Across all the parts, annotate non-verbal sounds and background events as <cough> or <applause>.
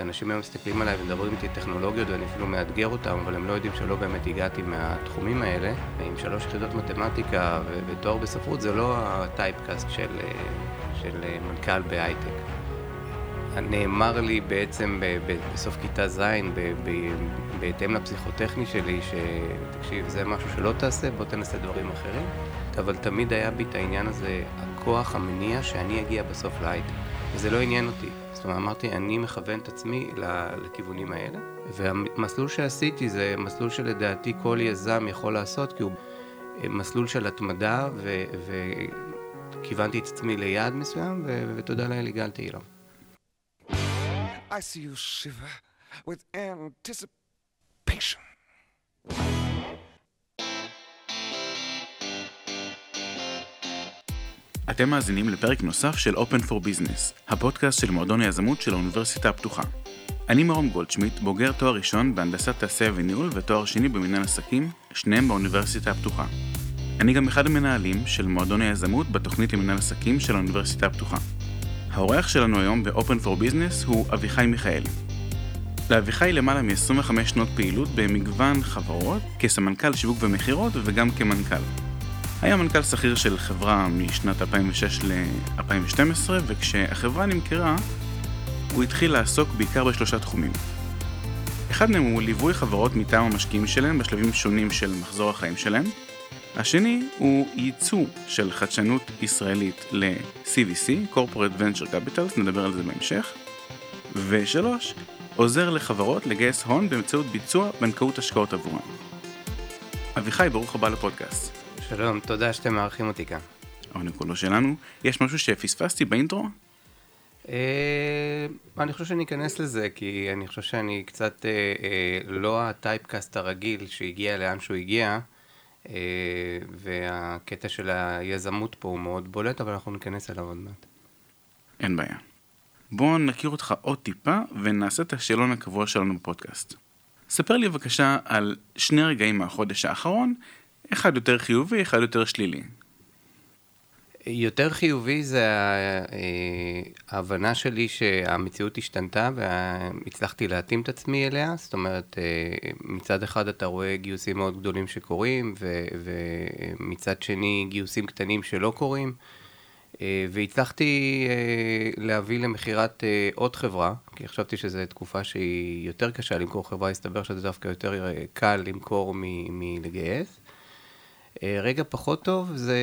אנשים היום מסתכלים עליי ומדברים איתי טכנולוגיות ואני אפילו מאתגר אותם, אבל הם לא יודעים שלא באמת הגעתי מהתחומים האלה. עם שלוש יחידות מתמטיקה ותואר בספרות זה לא הטייפקאסט של, של מנכ"ל בהייטק. נאמר לי בעצם בסוף כיתה ז', בהתאם לפסיכוטכני שלי, שתקשיב, זה משהו שלא תעשה, בוא תנסה דברים אחרים. אבל תמיד היה בי את העניין הזה, הכוח המניע שאני אגיע בסוף להייטק. וזה לא עניין אותי. זאת אומרת, אמרתי, אני מכוון את עצמי לכיוונים האלה, והמסלול שעשיתי זה מסלול שלדעתי כל יזם יכול לעשות, כי הוא מסלול של התמדה, וכיוונתי את עצמי ליעד מסוים, ותודה לאל הגעתי אליו. I see you shiver with anticipation. אתם מאזינים לפרק נוסף של Open for Business, הפודקאסט של מועדון היזמות של האוניברסיטה הפתוחה. אני מרום גולדשמיט, בוגר תואר ראשון בהנדסת תעשייה וניהול ותואר שני במנהל עסקים, שניהם באוניברסיטה הפתוחה. אני גם אחד המנהלים של מועדון היזמות בתוכנית למנהל עסקים של האוניברסיטה הפתוחה. האורח שלנו היום ב-Open for Business הוא אביחי מיכאלי. לאביחי למעלה מ-25 שנות פעילות במגוון חברות, כסמנכ"ל שיווק ומכירות וגם כמנכ"ל. היה מנכ"ל שכיר של חברה משנת 2006 ל-2012, וכשהחברה נמכרה, הוא התחיל לעסוק בעיקר בשלושה תחומים. אחד מהם הוא ליווי חברות מטעם המשקיעים שלהם בשלבים שונים של מחזור החיים שלהם. השני הוא ייצוא של חדשנות ישראלית ל-CVC, Corporate Venture Capitals, נדבר על זה בהמשך. ושלוש, עוזר לחברות לגייס הון באמצעות ביצוע בנקאות השקעות עבורם. אביחי, ברוך הבא לפודקאסט. שלום, תודה שאתם מארחים אותי כאן. אבל כולו שלנו. יש משהו שפספסתי באינטרו? אה, אני חושב שאני אכנס לזה, כי אני חושב שאני קצת אה, אה, לא הטייפקאסט הרגיל שהגיע לאן שהוא הגיע, והקטע של היזמות פה הוא מאוד בולט, אבל אנחנו ניכנס אליו עוד מעט. אין בעיה. בואו נכיר אותך עוד טיפה ונעשה את השאלון הקבוע שלנו בפודקאסט. ספר לי בבקשה על שני רגעים מהחודש האחרון אחד יותר חיובי, אחד יותר שלילי. יותר חיובי זה אה, ההבנה שלי שהמציאות השתנתה והצלחתי להתאים את עצמי אליה, זאת אומרת, אה, מצד אחד אתה רואה גיוסים מאוד גדולים שקורים, ומצד שני גיוסים קטנים שלא קורים, אה, והצלחתי להביא למכירת עוד חברה, כי חשבתי שזו תקופה שהיא יותר קשה למכור חברה, הסתבר שזה דווקא יותר קל למכור מלגייס. רגע פחות טוב זה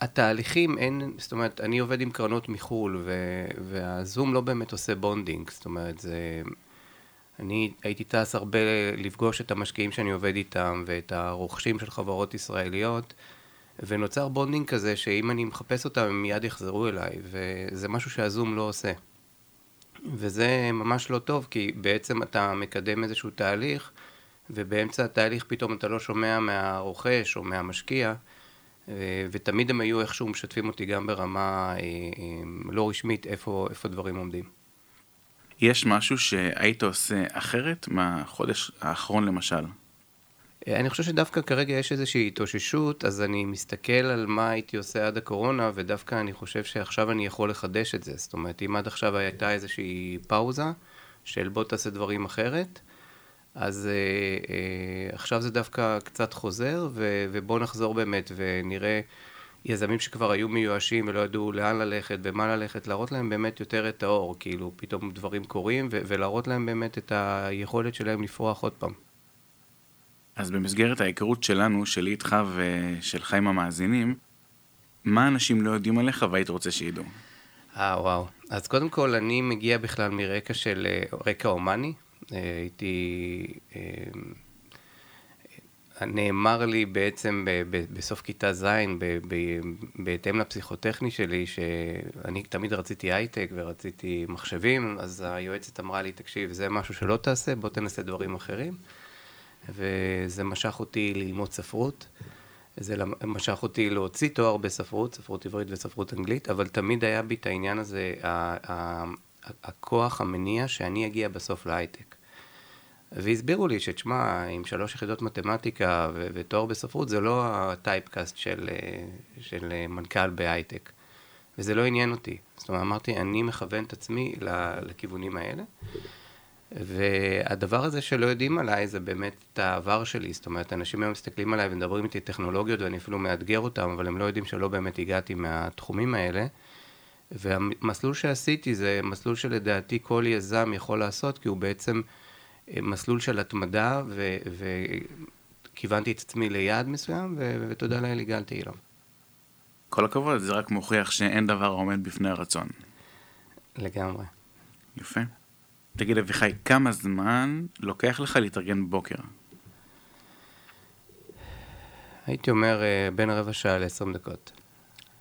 התהליכים, אין, זאת אומרת, אני עובד עם קרנות מחו"ל, ו, והזום לא באמת עושה bonding, זאת אומרת, זה... אני הייתי טס הרבה לפגוש את המשקיעים שאני עובד איתם, ואת הרוכשים של חברות ישראליות, ונוצר bonding כזה, שאם אני מחפש אותם, הם מיד יחזרו אליי, וזה משהו שהזום לא עושה. וזה ממש לא טוב, כי בעצם אתה מקדם איזשהו תהליך, ובאמצע התהליך פתאום אתה לא שומע מהרוכש או מהמשקיע, אה, ותמיד הם היו איכשהו משתפים אותי גם ברמה אה, אה, לא רשמית איפה, איפה דברים עומדים. יש משהו שהיית עושה אחרת מהחודש האחרון למשל? אני חושב שדווקא כרגע יש איזושהי התאוששות, אז אני מסתכל על מה הייתי עושה עד הקורונה, ודווקא אני חושב שעכשיו אני יכול לחדש את זה. זאת אומרת, אם עד עכשיו הייתה איזושהי פאוזה של בוא תעשה דברים אחרת, אז אה, אה, עכשיו זה דווקא קצת חוזר, ו, ובואו נחזור באמת ונראה יזמים שכבר היו מיואשים ולא ידעו לאן ללכת, במה ללכת, להראות להם באמת יותר את האור, כאילו פתאום דברים קורים, ו, ולהראות להם באמת את היכולת שלהם לפרוח עוד פעם. אז במסגרת ההיכרות שלנו, שלי איתך ושלך עם המאזינים, מה אנשים לא יודעים עליך והיית רוצה שידעו? אה, וואו. אז קודם כל, אני מגיע בכלל מרקע של, אה, רקע הומני, הייתי... אה, נאמר לי בעצם בסוף כיתה ז', בהתאם לפסיכוטכני שלי, שאני תמיד רציתי הייטק ורציתי מחשבים, אז היועצת אמרה לי, תקשיב, זה משהו שלא תעשה, בוא תנסה דברים אחרים. וזה משך אותי ללמוד ספרות. זה משך אותי להוציא תואר בספרות, ספרות עברית וספרות אנגלית, אבל תמיד היה בי את העניין הזה, הכוח המניע שאני אגיע בסוף להייטק. והסבירו לי שתשמע, עם שלוש יחידות מתמטיקה ו- ותואר בספרות, זה לא הטייפקאסט של, של מנכ"ל בהייטק. וזה לא עניין אותי. זאת אומרת, אמרתי, אני מכוון את עצמי לכיוונים האלה. והדבר הזה שלא יודעים עליי זה באמת את העבר שלי, זאת אומרת, אנשים היום מסתכלים עליי ומדברים איתי טכנולוגיות ואני אפילו מאתגר אותם, אבל הם לא יודעים שלא באמת הגעתי מהתחומים האלה. והמסלול שעשיתי זה מסלול שלדעתי כל יזם יכול לעשות, כי הוא בעצם אה, מסלול של התמדה, וכיוונתי את עצמי ליעד מסוים, ו- ותודה לאל הגעתי אליו. כל הכבוד, זה רק מוכיח שאין דבר עומד בפני הרצון. לגמרי. יפה. תגיד אביחי, כמה זמן לוקח לך להתארגן בוקר? הייתי אומר אה, בין רבע שעה ל-20 דקות.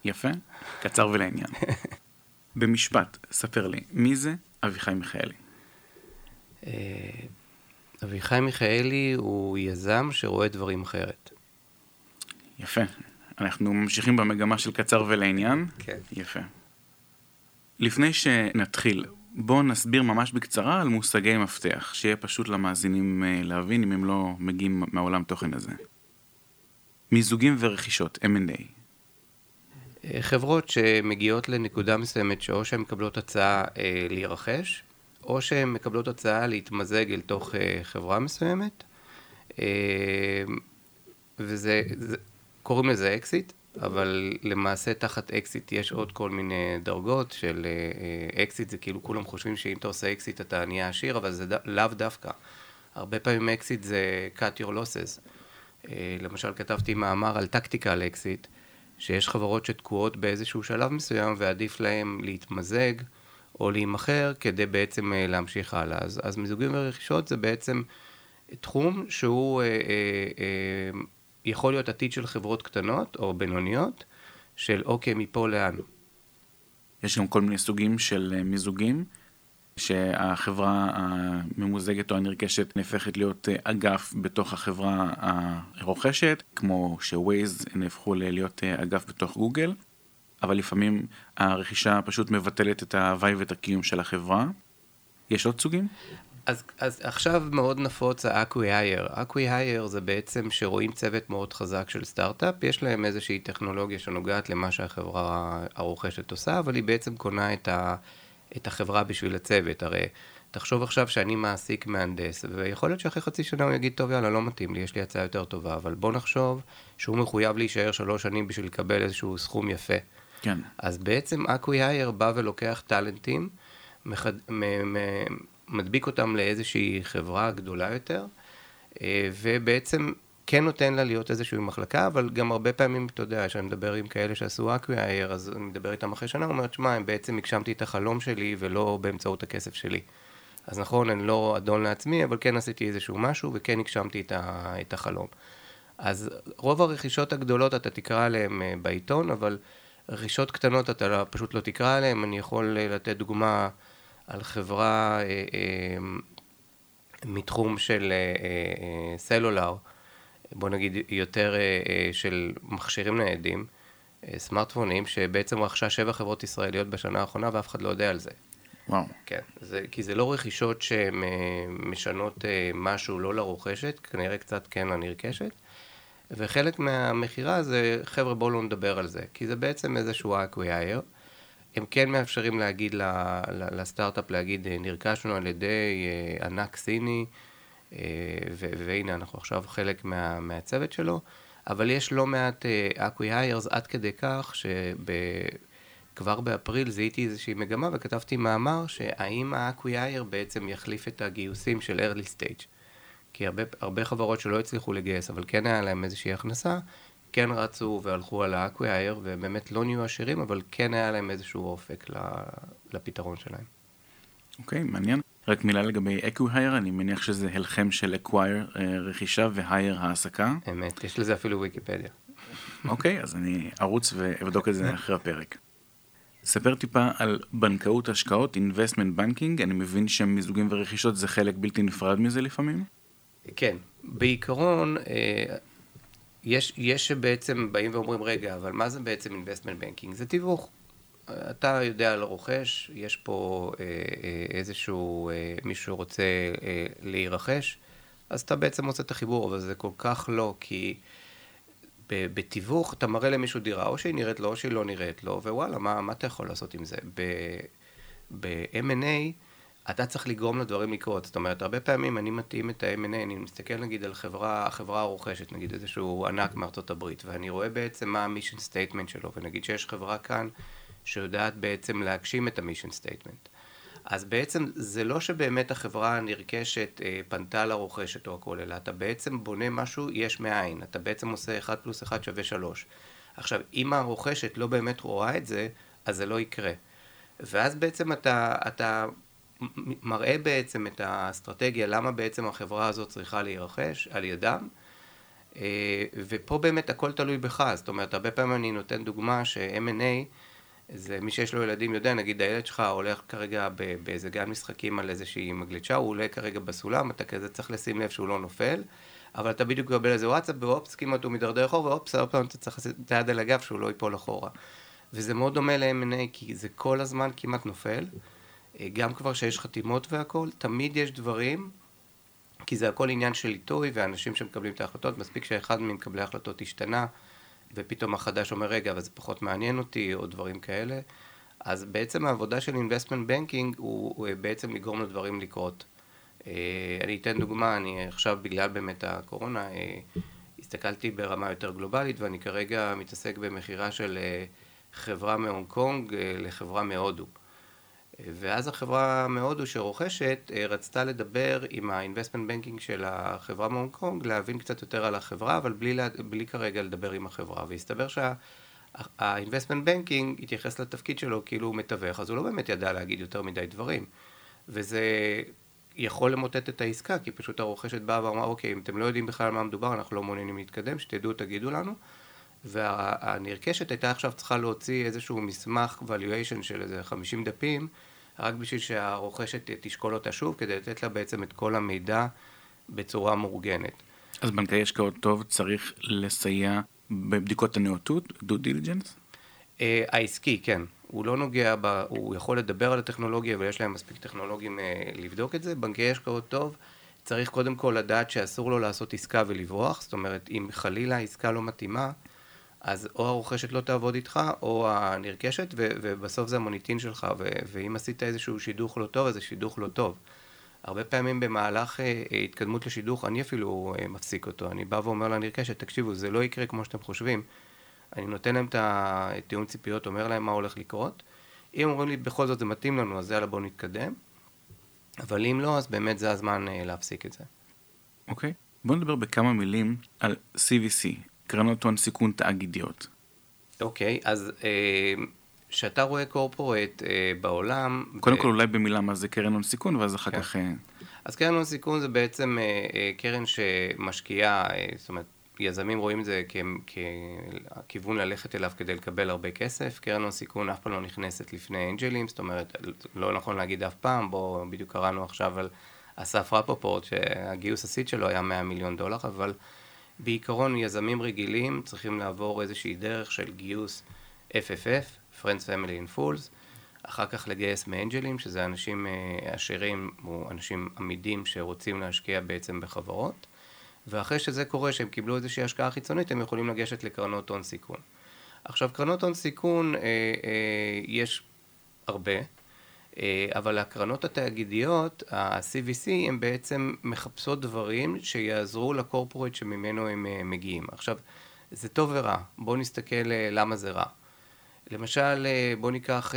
יפה, קצר ולעניין. <laughs> במשפט, ספר לי, מי זה אביחי מיכאלי? אביחי מיכאלי הוא יזם שרואה דברים אחרת. יפה. אנחנו ממשיכים במגמה של קצר ולעניין? כן. יפה. לפני שנתחיל, בואו נסביר ממש בקצרה על מושגי מפתח, שיהיה פשוט למאזינים אה, להבין אם הם לא מגיעים מהעולם תוכן הזה. מיזוגים ורכישות, M&A. אה, חברות שמגיעות לנקודה מסוימת שאו שהן מקבלות הצעה אה, להירכש, או שהן מקבלות הצעה להתמזג אל תוך אה, חברה מסוימת, אה, וזה, זה, קוראים לזה אקזיט, אבל למעשה תחת אקזיט יש עוד כל מיני דרגות של אקזיט, אה, זה כאילו כולם חושבים שאם אתה עושה אקזיט אתה נהיה עשיר, אבל זה לאו דווקא. הרבה פעמים אקזיט זה cut your losses. למשל כתבתי מאמר על tactical exit, שיש חברות שתקועות באיזשהו שלב מסוים ועדיף להם להתמזג או להימכר כדי בעצם אה, להמשיך הלאה. אז, אז מיזוגים ורכישות זה בעצם תחום שהוא... יכול להיות עתיד של חברות קטנות או בינוניות, של אוקיי, מפה לאן. יש גם כל מיני סוגים של אה, מיזוגים, שהחברה הממוזגת או הנרכשת נהפכת להיות אה, אגף בתוך החברה הרוכשת, כמו שווייז נהפכו להיות אה, אגף בתוך גוגל, אבל לפעמים הרכישה פשוט מבטלת את ההוואי ואת הקיום של החברה. יש עוד סוגים? אז, אז עכשיו מאוד נפוץ ה-Acquire. Acquire זה בעצם שרואים צוות מאוד חזק של סטארט-אפ, יש להם איזושהי טכנולוגיה שנוגעת למה שהחברה הרוכשת עושה, אבל היא בעצם קונה את, ה, את החברה בשביל הצוות. הרי תחשוב עכשיו שאני מעסיק מהנדס, ויכול להיות שאחרי חצי שנה הוא יגיד, טוב יאללה, לא מתאים לי, יש לי הצעה יותר טובה, אבל בוא נחשוב שהוא מחויב להישאר שלוש שנים בשביל לקבל איזשהו סכום יפה. כן. אז בעצם acqui-hire בא ולוקח טאלנטים, מחד... מ... מ... מדביק אותם לאיזושהי חברה גדולה יותר, אה, ובעצם כן נותן לה להיות איזושהי מחלקה, אבל גם הרבה פעמים, אתה יודע, כשאני מדבר עם כאלה שעשו acqui-hire, אז אני מדבר איתם אחרי שנה, הוא אומר, שמע, הם בעצם הגשמתי את החלום שלי ולא באמצעות הכסף שלי. אז נכון, אני לא אדון לעצמי, אבל כן עשיתי איזשהו משהו וכן הגשמתי את, ה, את החלום. אז רוב הרכישות הגדולות אתה תקרא עליהן אה, בעיתון, אבל רכישות קטנות אתה פשוט לא תקרא עליהן. אני יכול אה, לתת דוגמה על חברה אה, אה, מתחום של אה, סלולר, בוא נגיד יותר של מכשירים ניידים, סמארטפונים, שבעצם רכשה שבע חברות ישראליות בשנה האחרונה ואף אחד לא יודע על זה. וואו. כן, זה, כי זה לא רכישות שהן משנות משהו לא לרוכשת, כנראה קצת כן לנרכשת. וחלק מהמכירה זה, חבר'ה בואו לא נדבר על זה, כי זה בעצם איזשהו acqui-hire. הם כן מאפשרים להגיד לסטארט-אפ, להגיד, אה, נרכשנו על ידי אה, ענק סיני, אה, והנה אנחנו עכשיו חלק מה, מהצוות שלו, אבל יש לא מעט acqui-hires עד כדי כך שכבר באפריל זיהיתי איזושהי מגמה וכתבתי מאמר שהאם ה-acqui-hire בעצם יחליף את הגיוסים של early stage. כי הרבה, הרבה חברות שלא הצליחו לגייס, אבל כן היה להם איזושהי הכנסה, כן רצו והלכו על ה-acqui-hire, ובאמת לא נהיו עשירים, אבל כן היה להם איזשהו אופק לפתרון שלהם. אוקיי, okay, מעניין. רק מילה לגבי acqui-hire, אני מניח שזה הלחם של acquire, אה, רכישה, ו-hire העסקה. אמת, יש לזה אפילו ויקיפדיה. אוקיי, okay, אז אני ארוץ ואבדוק את זה <laughs> אחרי הפרק. ספר טיפה על בנקאות השקעות, investment banking, אני מבין שמיזוגים ורכישות זה חלק בלתי נפרד מזה לפעמים? כן, בעיקרון אה, יש, יש שבעצם באים ואומרים, רגע, אבל מה זה בעצם investment banking? זה תיווך. אתה יודע על רוכש, יש פה אה, אה, איזשהו אה, מישהו שרוצה אה, להירכש, אז אתה בעצם עושה את החיבור, אבל זה כל כך לא, כי בתיווך אתה מראה למישהו דירה, או שהיא נראית לו או שהיא לא נראית לו, ווואלה, מה, מה אתה יכול לעשות עם זה? ב-M&A אתה צריך לגרום לדברים לקרות. זאת אומרת, הרבה פעמים אני מתאים את ה-M&A, אני מסתכל נגיד על חברה, החברה הרוכשת, נגיד איזשהו ענק מארצות הברית, ואני רואה בעצם מה ה-mission statement שלו, ונגיד שיש חברה כאן שיודעת בעצם להגשים את ה-mission statement. אז בעצם זה לא שבאמת החברה הנרכשת אה, פנתה לרוכשת או הכל, אלא אתה בעצם בונה משהו יש מאין, אתה בעצם עושה 1 פלוס 1 שווה 3. עכשיו, אם הרוכשת לא באמת רואה את זה, אז זה לא יקרה. ואז בעצם אתה, אתה מראה בעצם את האסטרטגיה, למה בעצם החברה הזאת צריכה להירכש על ידם, אה, ופה באמת הכל תלוי בך, זאת אומרת, הרבה פעמים אני נותן דוגמה ש-M&A זה מי שיש לו ילדים יודע, נגיד הילד שלך הולך כרגע באיזה גן משחקים על איזושהי מגלצ'ה, הוא עולה כרגע בסולם, אתה כזה צריך לשים לב שהוא לא נופל, אבל אתה בדיוק מקבל איזה וואטסאפ, ואופס, כמעט הוא מידרדר אחורה, ואופס, עוד פעם אתה צריך לשים את היד על הגב שהוא לא ייפול אחורה. וזה מאוד דומה ל-M&A, כי זה כל הזמן כמעט נופל. אה, גם כבר שיש חתימות והכול, תמיד יש דברים, כי זה הכל עניין של עיתוי, ואנשים שמקבלים את ההחלטות, מספיק שאחד ממקבלי ההחלטות השתנה. ופתאום החדש אומר, רגע, אבל זה פחות מעניין אותי, או דברים כאלה. אז בעצם העבודה של investment banking הוא, הוא בעצם לגרום לדברים לקרות. אה, אני אתן דוגמה, אני עכשיו בגלל באמת הקורונה, אה, הסתכלתי ברמה יותר גלובלית ואני כרגע מתעסק במכירה של אה, חברה מהונג קונג לחברה מהודו. ואז החברה מהודו שרוכשת אה, רצתה לדבר עם ה-investment banking של החברה מהונג קונג, להבין קצת יותר על החברה, אבל בלי, בלי כרגע לדבר עם החברה. והסתבר שה-investment banking התייחס לתפקיד שלו כאילו הוא מתווך, אז הוא לא באמת ידע להגיד יותר מדי דברים. וזה יכול למוטט את העסקה, כי פשוט הרוכשת באה ואמרה, אוקיי, אם אתם לא יודעים בכלל על מה מדובר, אנחנו לא מעוניינים להתקדם, שתדעו, תגידו לנו. והנרכשת הייתה עכשיו צריכה להוציא איזשהו מסמך valuation של איזה 50 דפים, רק בשביל שהרוכשת תשקול אותה שוב, כדי לתת לה בעצם את כל המידע בצורה מאורגנת. אז בנקאי השקעות טוב צריך לסייע בבדיקות הנאותות, דו דיליג'נס? אה, העסקי, כן. הוא לא נוגע, ב, הוא יכול לדבר על הטכנולוגיה ויש להם מספיק טכנולוגים אה, לבדוק את זה. בנקאי השקעות טוב צריך קודם כל לדעת שאסור לו לעשות עסקה ולברוח, זאת אומרת, אם חלילה העסקה לא מתאימה, אז או הרוכשת לא תעבוד איתך, או הנרכשת, ו- ובסוף זה המוניטין שלך, ו- ואם עשית איזשהו שידוך לא טוב, אז זה שידוך לא טוב. הרבה פעמים במהלך אה, התקדמות לשידוך, אני אפילו אה, מפסיק אותו. אני בא ואומר לנרכשת, תקשיבו, זה לא יקרה כמו שאתם חושבים. אני נותן להם את הטיעון ציפיות, אומר להם מה הולך לקרות. אם אומרים לי, בכל זאת זה מתאים לנו, אז יאללה בואו נתקדם. אבל אם לא, אז באמת זה הזמן אה, להפסיק את זה. אוקיי. Okay. בואו נדבר בכמה מילים על CVC, קרנות הון סיכון תאגידיות. אוקיי, okay, אז כשאתה אה, רואה קורפורט אה, בעולם... קודם. כל אולי במילה מה זה קרן הון סיכון, ואז אחר כן. כך... אה... אז קרן הון סיכון זה בעצם קרן שמשקיעה, זאת אומרת, יזמים רואים את זה ככיוון ללכת אליו כדי לקבל הרבה כסף. קרן הון סיכון אף פעם לא נכנסת לפני אנג'לים, זאת אומרת, לא נכון להגיד אף פעם, בואו, בדיוק קראנו עכשיו על אסף רפופורט, שהגיוס הסיד שלו היה 100 מיליון דולר, אבל... בעיקרון יזמים רגילים צריכים לעבור איזושהי דרך של גיוס FFF, Friends Family and Fools, אחר כך לגייס מאנג'לים, שזה אנשים אה, עשירים או אנשים עמידים שרוצים להשקיע בעצם בחברות, ואחרי שזה קורה, שהם קיבלו איזושהי השקעה חיצונית, הם יכולים לגשת לקרנות הון סיכון. עכשיו, קרנות הון סיכון, אה, אה, יש הרבה, אבל הקרנות התאגידיות, ה-CVC, הן בעצם מחפשות דברים שיעזרו לקורפורט שממנו הם אה, מגיעים. עכשיו, זה טוב ורע, בואו נסתכל אה, למה זה רע. למשל, בואו ניקח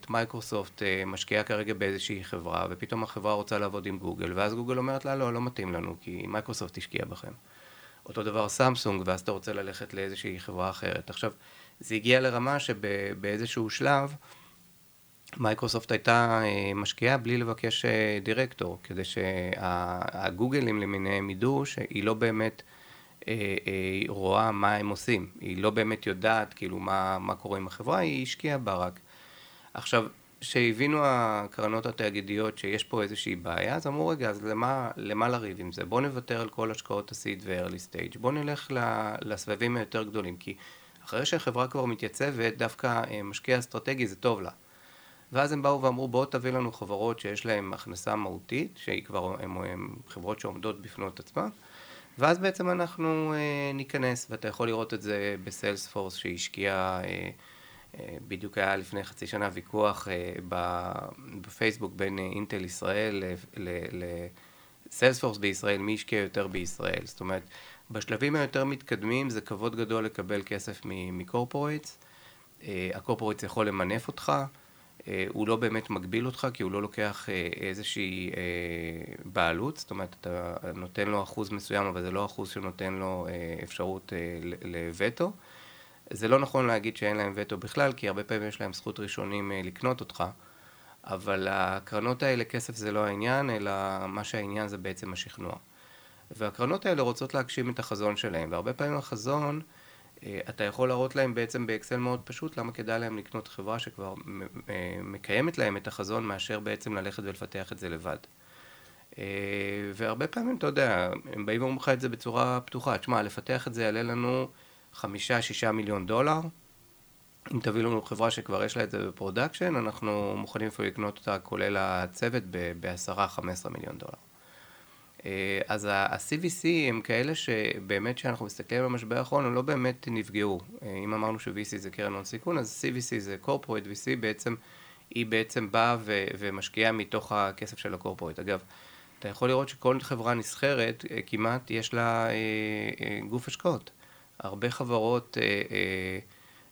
את מייקרוסופט משקיעה כרגע באיזושהי חברה, ופתאום החברה רוצה לעבוד עם גוגל, ואז גוגל אומרת לה, לא, לא מתאים לנו, כי מייקרוסופט השקיע בכם. אותו דבר סמסונג, ואז אתה רוצה ללכת לאיזושהי חברה אחרת. עכשיו, זה הגיע לרמה שבאיזשהו שלב, מייקרוסופט הייתה אה, משקיעה בלי לבקש אה, דירקטור, כדי שהגוגלים למיניהם ידעו שהיא לא באמת אה, רואה מה הם עושים, היא לא באמת יודעת כאילו מה, מה קורה עם החברה, היא השקיעה בה רק. עכשיו, כשהבינו הקרנות התאגידיות שיש פה איזושהי בעיה, אז אמרו, רגע, אז למה, למה לריב עם זה? בואו נוותר על כל השקעות הסיד ו-early stage, בואו נלך לסבבים היותר גדולים, כי אחרי שהחברה כבר מתייצבת, דווקא משקיע אסטרטגי זה טוב לה. ואז הם באו ואמרו בואו תביא לנו חברות שיש להן הכנסה מהותית, שהיא כבר, הן חברות שעומדות בפנות עצמן, ואז בעצם אנחנו אה, ניכנס, ואתה יכול לראות את זה בסיילספורס שהשקיע, אה, אה, בדיוק היה לפני חצי שנה ויכוח אה, בפייסבוק בין אה, אינטל ישראל לסיילספורס בישראל, מי השקיע יותר בישראל. זאת אומרת, בשלבים היותר מתקדמים זה כבוד גדול לקבל כסף מקורפורייטס. אה, הקורפורייטס יכול למנף אותך. אה, הוא לא באמת מגביל אותך, כי הוא לא לוקח אה, איזושהי אה, בעלות, זאת אומרת, אתה נותן לו אחוז מסוים, אבל זה לא אחוז שנותן לו אפשרות לווטו. זה לא נכון להגיד שאין להם וטו בכלל, כי הרבה פעמים יש להם זכות ראשונים לקנות אותך, אבל הקרנות האלה, כסף זה לא העניין, אלא מה שהעניין זה בעצם השכנוע. והקרנות האלה רוצות להגשים את החזון שלהם, והרבה פעמים החזון... אה, אתה יכול להראות להם בעצם באקסל מאוד פשוט למה כדאי להם לקנות חברה שכבר אה, מקיימת להם את החזון מאשר בעצם ללכת ולפתח את זה לבד. אה, והרבה פעמים, אתה יודע, הם באים ואומרים לך את זה בצורה פתוחה, תשמע, לפתח את זה יעלה לנו חמישה, שישה מיליון דולר, אם תביא לנו חברה שכבר יש לה את זה ב-production, אנחנו מוכנים אפילו לקנות אותה כולל הצוות בעשרה, חמש עשרה מיליון דולר. אה, אז ה-CVC הם כאלה שבאמת כשאנחנו מסתכלים על המשבר האחרון, הם לא באמת נפגעו. אה, אם אמרנו ש-VC זה קרן הון סיכון, אז CVC זה corporate VC בעצם, היא בעצם באה ו- ומשקיעה מתוך הכסף של הקורפורט. אגב, אתה יכול לראות שכל חברה נסחרת, אה, כמעט יש לה גוף השקעות. הרבה חברות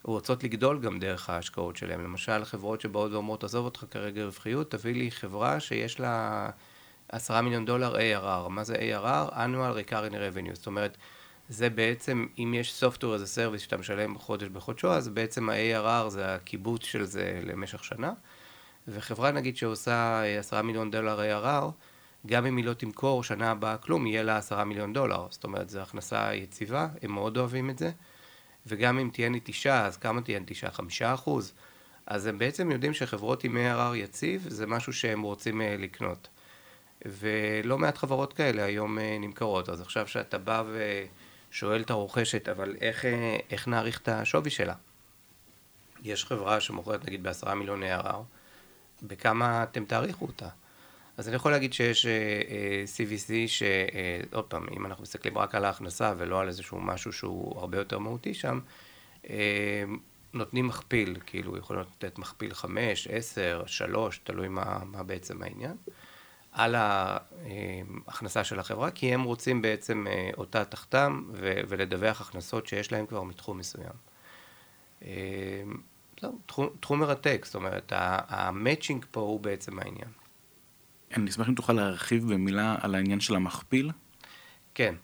רוצות לגדול גם דרך ההשקעות שלהן. למשל, חברות שבאות ואומרות, עזוב אותך כרגע רווחיות, תביא לי חברה שיש לה... עשרה מיליון דולר ARR. מה זה ARR? annual recurring revenue. זאת אומרת, זה בעצם, אם יש software as a service שאתה משלם חודש בחודשו, אז בעצם ה-ARR זה הקיבוץ של זה למשך שנה. וחברה נגיד שעושה עשרה מיליון דולר ARR, גם אם היא לא תמכור שנה הבאה כלום, יהיה לה עשרה מיליון דולר. זאת אומרת, זו הכנסה יציבה, הם מאוד אוהבים את זה. וגם אם תהיה נטישה, אז כמה תהיה נטישה? חמישה אחוז? אז הם בעצם יודעים שחברות עם ARR יציב, זה משהו שהם רוצים אה, לקנות. ולא מעט חברות כאלה היום אה, נמכרות. אז עכשיו שאתה בא ושואל את הרוכשת, אבל איך, אה, איך נעריך את השווי שלה? יש חברה שמוכרת נגיד בעשרה מיליון ARR, בכמה אתם תעריכו אותה? אז אני יכול להגיד שיש uh, CVC שעוד פעם, אם אנחנו מסתכלים רק על ההכנסה ולא על איזשהו משהו שהוא הרבה יותר מהותי שם, נותנים מכפיל, כאילו יכולים לתת מכפיל 5, 10, 3, תלוי מה, מה בעצם העניין. על ההכנסה של החברה, כי הם רוצים בעצם אה, אותה תחתם ולדווח הכנסות שיש להם כבר מתחום מסוים. אה, זהו, תחום, תחום מרתק, זאת אומרת, המצ'ינג פה הוא בעצם העניין. אני אשמח אם תוכל להרחיב במילה על העניין של המכפיל. כן,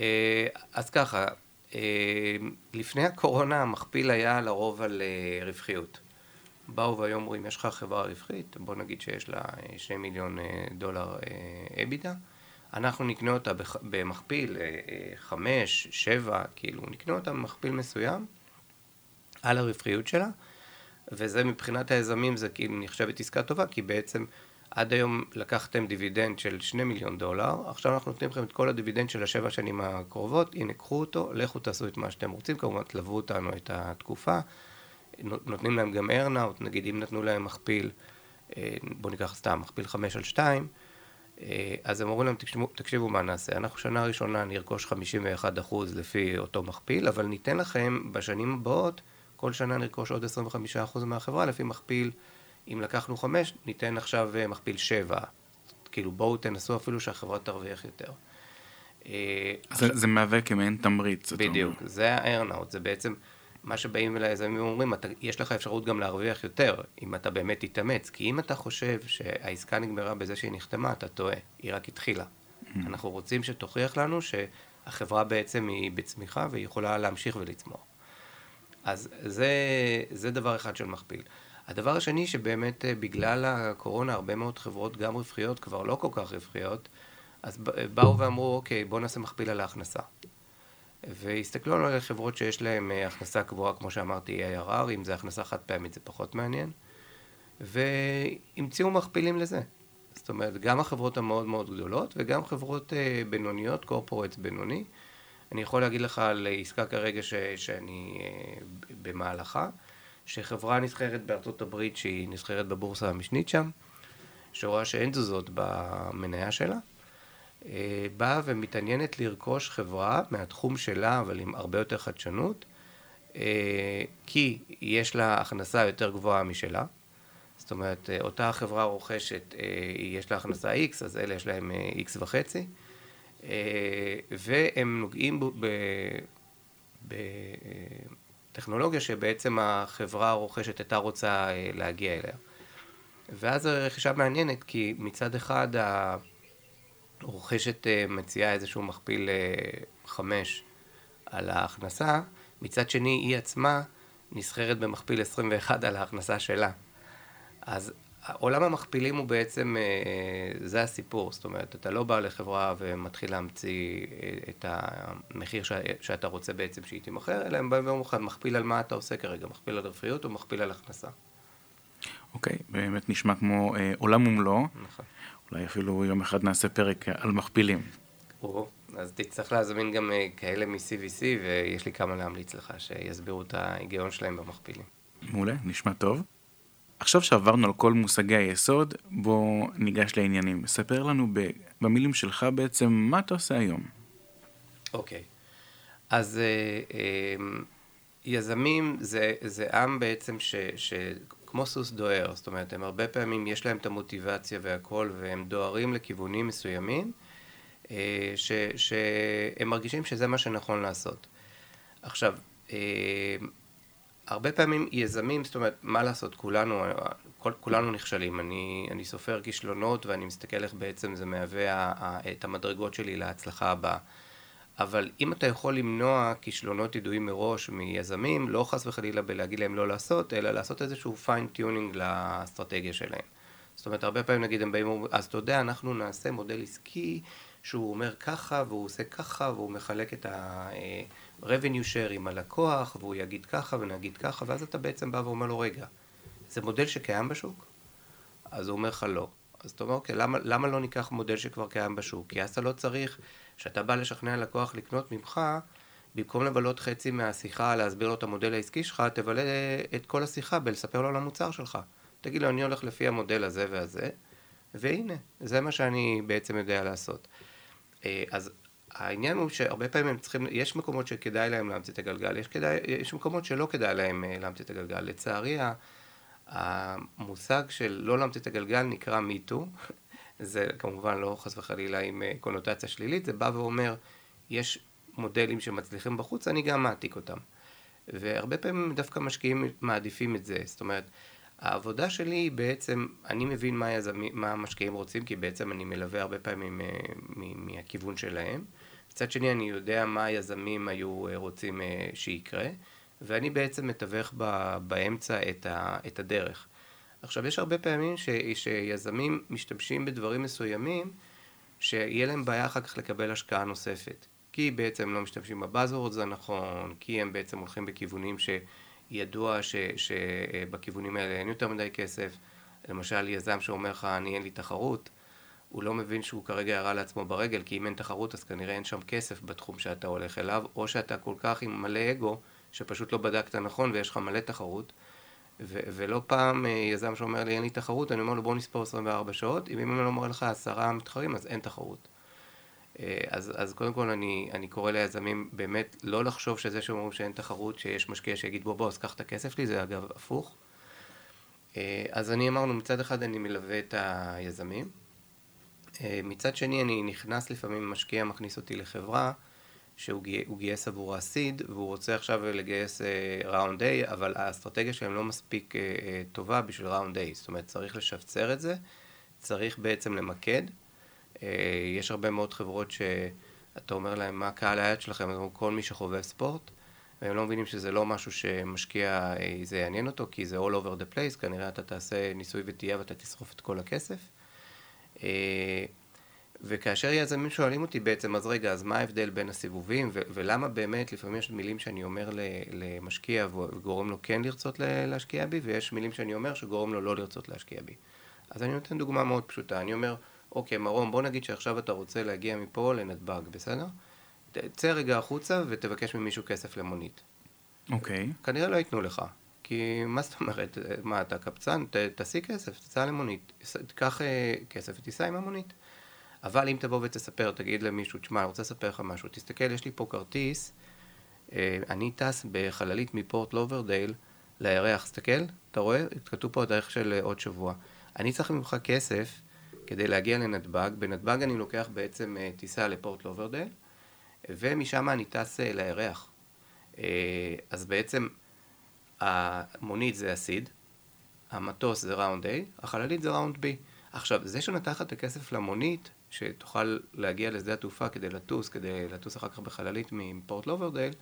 אה, אז ככה, לפני הקורונה המכפיל היה לרוב על רווחיות. באו והיום אומרים, יש לך חברה רווחית, בוא נגיד שיש לה אה, שני מיליון אה, דולר EBITDA, אנחנו נקנה אותה במכפיל אה, חמש, שבע, כאילו, נקנה אותה במכפיל מסוים על הרווחיות שלה, וזה מבחינת היזמים זה כאילו נחשבת עסקה טובה, כי בעצם עד היום לקחתם דיבידנד של שני מיליון דולר, עכשיו אנחנו נותנים לכם את כל הדיבידנד של השבע שנים הקרובות, הנה קחו אותו, לכו תעשו את מה שאתם רוצים, כמובן תלוו אותנו את התקופה. נותנים להם גם earnout, נגיד אם נתנו להם מכפיל, אה, בואו ניקח סתם, מכפיל 5 על 2, אה, אז הם אומרים להם, תקשיבו, תקשיבו מה נעשה, אנחנו שנה ראשונה נרכוש 51% לפי אותו מכפיל, אבל ניתן לכם בשנים הבאות, כל שנה נרכוש עוד 25% מהחברה לפי מכפיל, אם לקחנו 5, ניתן עכשיו אה, מכפיל 7. כאילו בואו תנסו אפילו שהחברה תרוויח יותר. זה, עכשיו, זה מהווה כמעין תמריץ. בדיוק, זה הארנאוט, זה בעצם... מה שבאים אליי היזמים ואומרים, אתה, יש לך אפשרות גם להרוויח יותר, אם אתה באמת תתאמץ. כי אם אתה חושב שהעסקה נגמרה בזה שהיא נחתמה, אתה טועה, היא רק התחילה. Mm-hmm. אנחנו רוצים שתוכיח לנו שהחברה בעצם היא בצמיחה והיא יכולה להמשיך ולצמוח. אז זה, זה דבר אחד של מכפיל. הדבר השני, שבאמת אה, בגלל הקורונה הרבה מאוד חברות, גם רווחיות, כבר לא כל כך רווחיות, אז באו ואמרו, אוקיי, בואו נעשה מכפיל על ההכנסה. והסתכלו על חברות שיש להן אה, הכנסה קבועה, כמו שאמרתי, ARR, אם זה הכנסה חד פעמית זה פחות מעניין, והמציאו מכפילים לזה. זאת אומרת, גם החברות המאוד מאוד גדולות וגם חברות uh, בינוניות, קורפורטס בינוני. אני יכול להגיד לך על עסקה כרגע ש, שאני uh, במהלכה, שחברה נסחרת בארצות הברית שהיא נסחרת בבורסה המשנית שם, שרואה שאין תזוזות במניה שלה, אה, באה ומתעניינת לרכוש חברה מהתחום שלה, אבל עם הרבה יותר חדשנות, אה, כי יש לה הכנסה יותר גבוהה משלה. זאת אומרת, אה, אותה חברה רוכשת, יש לה הכנסה X, אז אלה יש להם X וחצי, והם נוגעים בטכנולוגיה שבעצם החברה הרוכשת הייתה רוצה להגיע אליה. ואז הרכישה מעניינת, כי מצד אחד הרוכשת מציעה איזשהו מכפיל חמש על ההכנסה, מצד שני היא עצמה נסחרת במכפיל 21 על ההכנסה שלה. אז עולם המכפילים הוא בעצם, אה, זה הסיפור, זאת אומרת, אתה לא בא לחברה ומתחיל להמציא אה, את המחיר שאתה רוצה בעצם שהיא תימכר, אלא הם באים ואומרים לך, מכפיל על מה אתה עושה כרגע, מכפיל על רווחיות או מכפיל על הכנסה. אוקיי, okay, באמת נשמע כמו אה, עולם ומלואו. נכון. אולי אפילו יום אחד נעשה פרק על מכפילים. או, אז תצטרך להזמין גם אה, כאלה מ-CVC, ויש לי כמה להמליץ לך, שיסבירו את ההיגיון שלהם במכפילים. מעולה, נשמע טוב. עכשיו שעברנו על כל מושגי היסוד, בוא ניגש לעניינים. ספר לנו במילים שלך בעצם מה אתה עושה היום. אוקיי. Okay. אז אה, אה, יזמים זה, זה עם בעצם ש, ש... כמו סוס דוהר, זאת אומרת, הם הרבה פעמים, יש להם את המוטיבציה והכל, והם דוהרים לכיוונים מסוימים, אה, ש, שהם מרגישים שזה מה שנכון לעשות. עכשיו, אה, הרבה פעמים יזמים, זאת אומרת, מה לעשות, כולנו, כל, כולנו נכשלים. אני, אני סופר כישלונות ואני מסתכל איך בעצם זה מהווה את המדרגות שלי להצלחה הבאה. אבל אם אתה יכול למנוע כישלונות ידועים מראש מיזמים, לא חס וחלילה בלהגיד להם לא לעשות, אלא לעשות איזשהו fine tuning לאסטרטגיה שלהם. זאת אומרת, הרבה פעמים נגיד הם באים, אז אתה יודע, אנחנו נעשה מודל עסקי שהוא אומר ככה, והוא עושה ככה, והוא מחלק את ה-revenue share עם הלקוח, והוא יגיד ככה ונגיד ככה, ואז אתה בעצם בא ואומר לו, רגע, זה מודל שקיים בשוק? אז הוא אומר לך לא. אז אתה אומר, אוקיי, למה, למה לא ניקח מודל שכבר קיים בשוק? כי אז אתה לא צריך, כשאתה בא לשכנע לקוח לקנות ממך, במקום לבלות חצי מהשיחה להסביר לו את המודל העסקי שלך, תבלה את כל השיחה בלספר לו על המוצר שלך. תגיד לו, אני הולך לפי המודל הזה והזה, והנה, זה מה שאני בעצם יודע לעשות. אה, אז העניין הוא שהרבה פעמים הם צריכים, יש מקומות שכדאי להם להמציא את הגלגל, יש, כדאי, יש מקומות שלא כדאי להם אה, להמציא את הגלגל. לצערי, המושג של לא להמציא את הגלגל נקרא מיטו, זה כמובן לא חס וחלילה עם אה, קונוטציה שלילית, זה בא ואומר, יש מודלים שמצליחים בחוץ, אני גם מעתיק אותם. והרבה פעמים דווקא משקיעים מעדיפים את זה, זאת אומרת, העבודה שלי היא בעצם, אני מבין מה, יזמי, מה המשקיעים רוצים, כי בעצם אני מלווה הרבה פעמים אה, מהכיוון שלהם. מצד שני, אני יודע מה היזמים היו אה, רוצים שיקרה, ואני בעצם מתווך באמצע את הדרך. עכשיו, יש הרבה פעמים ש, שיזמים משתמשים בדברים מסוימים, שיהיה להם בעיה אחר כך לקבל השקעה נוספת. כי בעצם לא משתמשים בבאזוורדס הנכון, כי הם בעצם הולכים בכיוונים ש... ידוע שבכיוונים האלה אין יותר מדי כסף. למשל, יזם שאומר לך, אני אין לי תחרות, הוא לא מבין שהוא כרגע ירה לעצמו ברגל, כי אם אין תחרות אז כנראה אין שם כסף בתחום שאתה הולך אליו, או שאתה כל כך עם מלא אגו, שפשוט לא בדקת נכון ויש לך מלא תחרות. ו- ולא פעם אה, יזם שאומר לי אין לי תחרות, אני אומר לו בוא נספור 24 שעות, אם אני אומר לך עשרה מתחרים אז אין תחרות. אה, אז, אז קודם כל אני, אני קורא ליזמים באמת לא לחשוב שזה שאומרים שאין תחרות, שיש משקיע שיגיד בוא בוא אז קח את הכסף שלי, זה אגב הפוך. אה, אז אני אמרנו מצד אחד אני מלווה את היזמים, מצד שני אני נכנס לפעמים, משקיע מכניס אותי לחברה שהוא גייס עבורה סיד והוא רוצה עכשיו לגייס ראונד A אבל האסטרטגיה שלהם לא מספיק טובה בשביל ראונד A. זאת אומרת צריך לשפצר את זה, צריך בעצם למקד. אה, יש הרבה מאוד חברות שאתה אומר להם מה קהל היד שלכם, אז אומרים כל מי שחובב ספורט, והם לא מבינים שזה לא משהו שמשקיע, אה, זה יעניין אותו, כי זה all over the place, כנראה אתה תעשה ניסוי וטעייה ואתה תשרוף את כל הכסף. אה, וכאשר יזמים שואלים אותי בעצם, אז רגע, אז מה ההבדל בין הסיבובים, ו- ולמה באמת, לפעמים יש מילים שאני אומר למשקיע וגורם לו כן לרצות להשקיע בי, ויש מילים שאני אומר שגורם לו לא לרצות להשקיע בי. אז אני נותן דוגמה מאוד פשוטה, אני אומר, אוקיי, מרום, בוא נגיד שעכשיו אתה רוצה להגיע מפה לנתב"ג, בסדר? צא רגע החוצה ותבקש ממישהו כסף למונית. אוקיי. כנראה לא ייתנו לך. כי מה זאת אומרת, מה אתה קבצן? ת, תעשי כסף, תצא למונית, תיקח אה, כסף ותיסע עם המונית. אבל אם תבוא ותספר, תגיד למישהו, תשמע, אני רוצה לספר לך משהו, תסתכל, יש לי פה כרטיס, אה, אני טס בחללית מפורט לודרדייל לירח, תסתכל, אתה רואה? כתוב פה התאריך של אה, עוד שבוע. אני צריך ממך כסף כדי להגיע לנתב"ג, בנתב"ג אני לוקח בעצם אה, טיסה לפורט לודרדייל, ומשם אני טס לירח. אז בעצם המונית זה הסיד, המטוס זה ראונד A, החללית זה ראונד B. עכשיו, זה שנתן לך את הכסף למונית, שתוכל להגיע לשדה התעופה כדי לטוס, כדי לטוס אחר כך בחללית מפורט לוברדייל,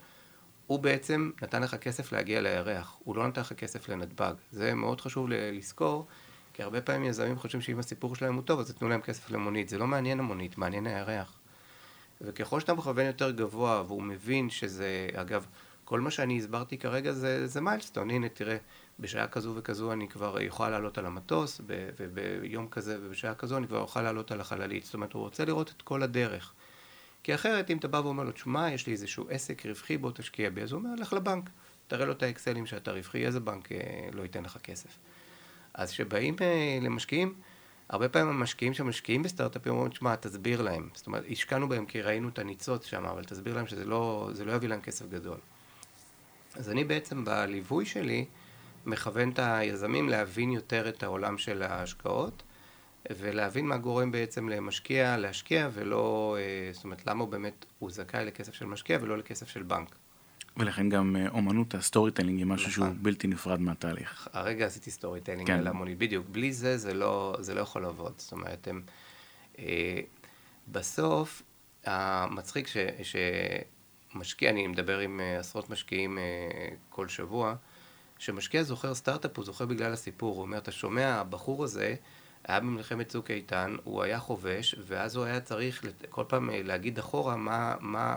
הוא בעצם נתן לך כסף להגיע לירח, הוא לא נתן לך כסף לנתב"ג. זה מאוד חשוב לזכור, כי הרבה פעמים יזמים חושבים שאם הסיפור שלהם הוא טוב, אז יתנו להם כסף למונית. זה לא מעניין המונית, מעניין הירח. וככל שאתה מכוון יותר גבוה, והוא מבין שזה, אגב, כל מה שאני הסברתי כרגע זה, זה מיילסטון, הנה תראה, בשעה כזו וכזו אני כבר אוכל לעלות על המטוס, וביום כזה ובשעה כזו אני כבר אוכל לעלות על החללית. זאת אומרת, הוא רוצה לראות את כל הדרך. כי אחרת, אם אתה בא ואומר לו, תשמע, יש לי איזשהו עסק רווחי, בוא תשקיע בי, אז הוא אומר, לך לבנק, תראה לו את האקסלים שאתה רווחי, איזה בנק אה, לא ייתן לך כסף. אז כשבאים אה, למשקיעים, הרבה פעמים המשקיעים שמשקיעים בסטארט-אפים אומרים, תשמע, תסביר להם. זאת אומרת, השקענו בהם כי ראינו את הניצוץ שם, אבל תסביר להם שזה לא, לא יביא להם כסף גדול. אז אני בעצם בליווי שלי מכוון את היזמים להבין יותר את העולם של ההשקעות ולהבין מה גורם בעצם למשקיע להשקיע ולא, אה, זאת אומרת, למה הוא באמת, הוא זכאי לכסף של משקיע ולא לכסף של בנק. ולכן גם אה, אומנות ה-storytelling היא משהו שהוא נכון. בלתי נפרד מהתהליך. הרגע עשיתי storytelling כן. על המונית, בדיוק, בלי זה זה לא, זה לא יכול לעבוד, זאת אומרת, הם, אה, בסוף, המצחיק ש, שמשקיע, אני מדבר עם אה, עשרות משקיעים אה, כל שבוע, כשמשקיע זוכר סטארט-אפ הוא זוכר בגלל הסיפור, הוא אומר, אתה שומע, הבחור הזה היה במלחמת צוק איתן, הוא היה חובש, ואז הוא היה צריך כל פעם אה, להגיד אחורה מה, מה,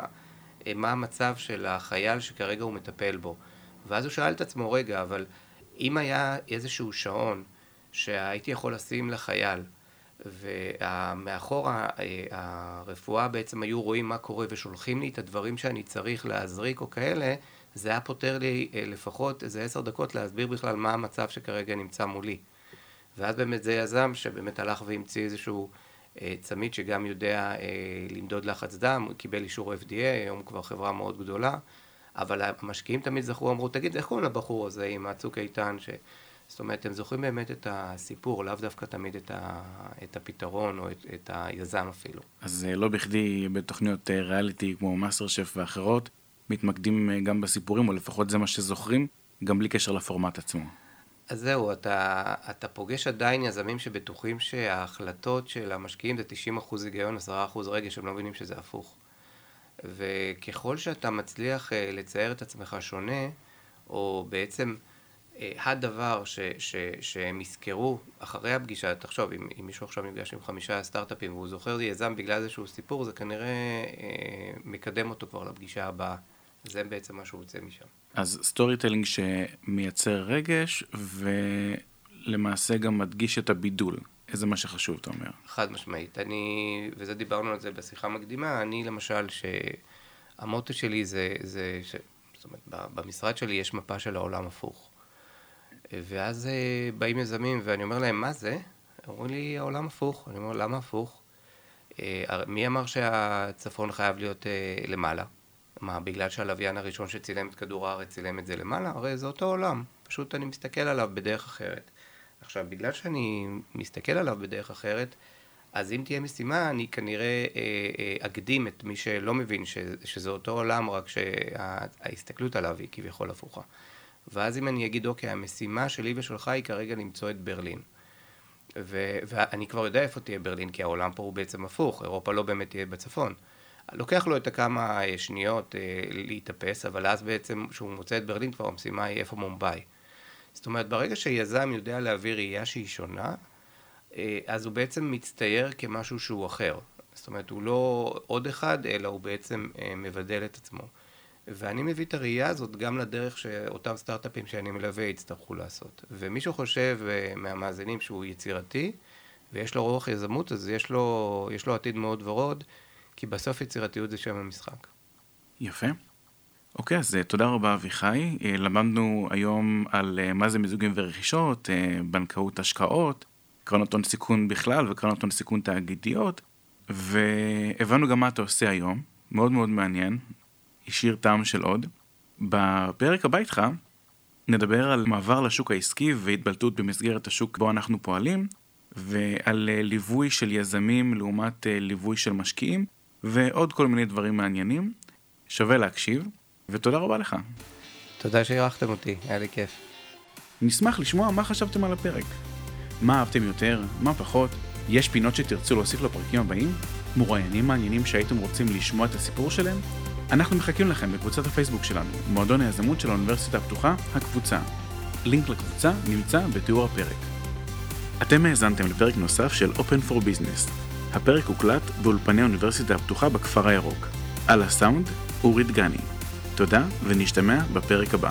אה, מה המצב של החייל שכרגע הוא מטפל בו. ואז הוא שאל את עצמו, רגע, אבל אם היה איזשהו שעון שהייתי יכול לשים לחייל, ומאחור אה, הרפואה בעצם היו רואים מה קורה ושולחים לי את הדברים שאני צריך להזריק או כאלה, זה היה פותר לי לפחות איזה עשר דקות להסביר בכלל מה המצב שכרגע נמצא מולי. ואז באמת זה יזם שבאמת הלך והמציא איזשהו אה, צמיד שגם יודע אה, למדוד לחץ דם, קיבל אישור FDA, היום כבר חברה מאוד גדולה, אבל המשקיעים תמיד זכרו, אמרו, תגיד, איך קוראים לבחור הזה עם הצוק איתן, ש... זאת אומרת, הם זוכרים באמת את הסיפור, לאו דווקא תמיד את, ה... את הפתרון או את, את היזם אפילו. אז אה, לא בכדי בתוכניות אה, ריאליטי כמו מאסטר שף ואחרות, מתמקדים אה, גם בסיפורים, או לפחות זה מה שזוכרים, גם בלי קשר לפורמט עצמו. אז זהו, אתה, אתה פוגש עדיין יזמים שבטוחים שההחלטות של המשקיעים זה 90% היגיון, 10% רגש, הם לא מבינים שזה הפוך. וככל שאתה מצליח אה, לצייר את עצמך שונה, או בעצם אה, הדבר ש, ש, שהם יזכרו אחרי הפגישה, תחשוב, אם, אם מישהו עכשיו נפגש עם חמישה סטארט-אפים והוא זוכר יזם בגלל איזשהו סיפור, זה כנראה אה, מקדם אותו כבר לפגישה הבאה. זה בעצם מה שהוא יוצא משם. אז storytelling שמייצר רגש ולמעשה גם מדגיש את הבידול. אז זה מה שחשוב אתה אומר? חד משמעית. אני, וזה דיברנו על זה בשיחה מקדימה, אני למשל, שהמוטו שלי זה, זה ש... זאת אומרת, במשרד שלי יש מפה של העולם הפוך. ואז אה, באים יזמים ואני אומר להם, מה זה? אומרים לי, העולם הפוך. אני אומר, למה הפוך? אה, מי אמר שהצפון חייב להיות אה, למעלה? מה, בגלל שהלוויין הראשון שצילם את כדור הארץ צילם את זה למעלה? הרי זה אותו עולם, פשוט אני מסתכל עליו בדרך אחרת. עכשיו, בגלל שאני מסתכל עליו בדרך אחרת, אז אם תהיה משימה, אני כנראה אה, אה, אקדים את מי שלא מבין ש, שזה אותו עולם, רק שההסתכלות עליו היא כביכול הפוכה. ואז אם אני אגיד, אוקיי, המשימה שלי ושלך היא כרגע למצוא את ברלין. ו- ואני כבר יודע איפה תהיה ברלין, כי העולם פה הוא בעצם הפוך, אירופה לא באמת תהיה בצפון. לוקח לו את הכמה אה, שניות אה, להתאפס, אבל אז בעצם כשהוא מוצא את ברלין כבר המשימה היא איפה מומבאי. זאת אומרת, ברגע שיזם יודע להביא ראייה שהיא שונה, אה, אז הוא בעצם מצטייר כמשהו שהוא אחר. זאת אומרת, הוא לא עוד אחד, אלא הוא בעצם מבדל את עצמו. ואני מביא את הראייה הזאת גם לדרך שאותם סטארט-אפים שאני מלווה יצטרכו לעשות. ומי שחושב מהמאזינים שהוא יצירתי, ויש לו רוח יזמות, אז יש לו, יש לו עתיד מאוד ורוד. כי בסוף יצירתיות זה שם המשחק. יפה. אוקיי, אז אה, תודה רבה אביחי. אה, למדנו היום על אה, מה זה מיזוגים ורכישות, בנקאות השקעות, קרנות הון סיכון בכלל וקרנות הון סיכון תאגידיות, והבנו גם מה אתה עושה היום, מאוד מאוד מעניין, השאיר טעם של עוד. בפרק הבא איתך נדבר על מעבר לשוק העסקי והתבלטות במסגרת השוק בו אנחנו פועלים, ועל ליווי של יזמים לעומת ליווי של משקיעים, ועוד כל מיני דברים מעניינים. שווה להקשיב, ותודה רבה לך. תודה שאירחתם אותי, היה לי כיף. נשמח לשמוע מה חשבתם על הפרק. מה אהבתם יותר, מה פחות, יש פינות שתרצו להוסיף לפרקים הבאים? מרואיינים מעניינים שהייתם רוצים לשמוע את הסיפור שלהם? אנחנו מחכים לכם בקבוצת הפייסבוק שלנו, מועדון היזמות של האוניברסיטה הפתוחה, הקבוצה. לינק לקבוצה נמצא בתיאור הפרק. אתם האזנתם לפרק נוסף של Open for Business. הפרק הוקלט באולפני האוניברסיטה הפתוחה בכפר הירוק. על הסאונד, אורי דגני. תודה, ונשתמע בפרק הבא.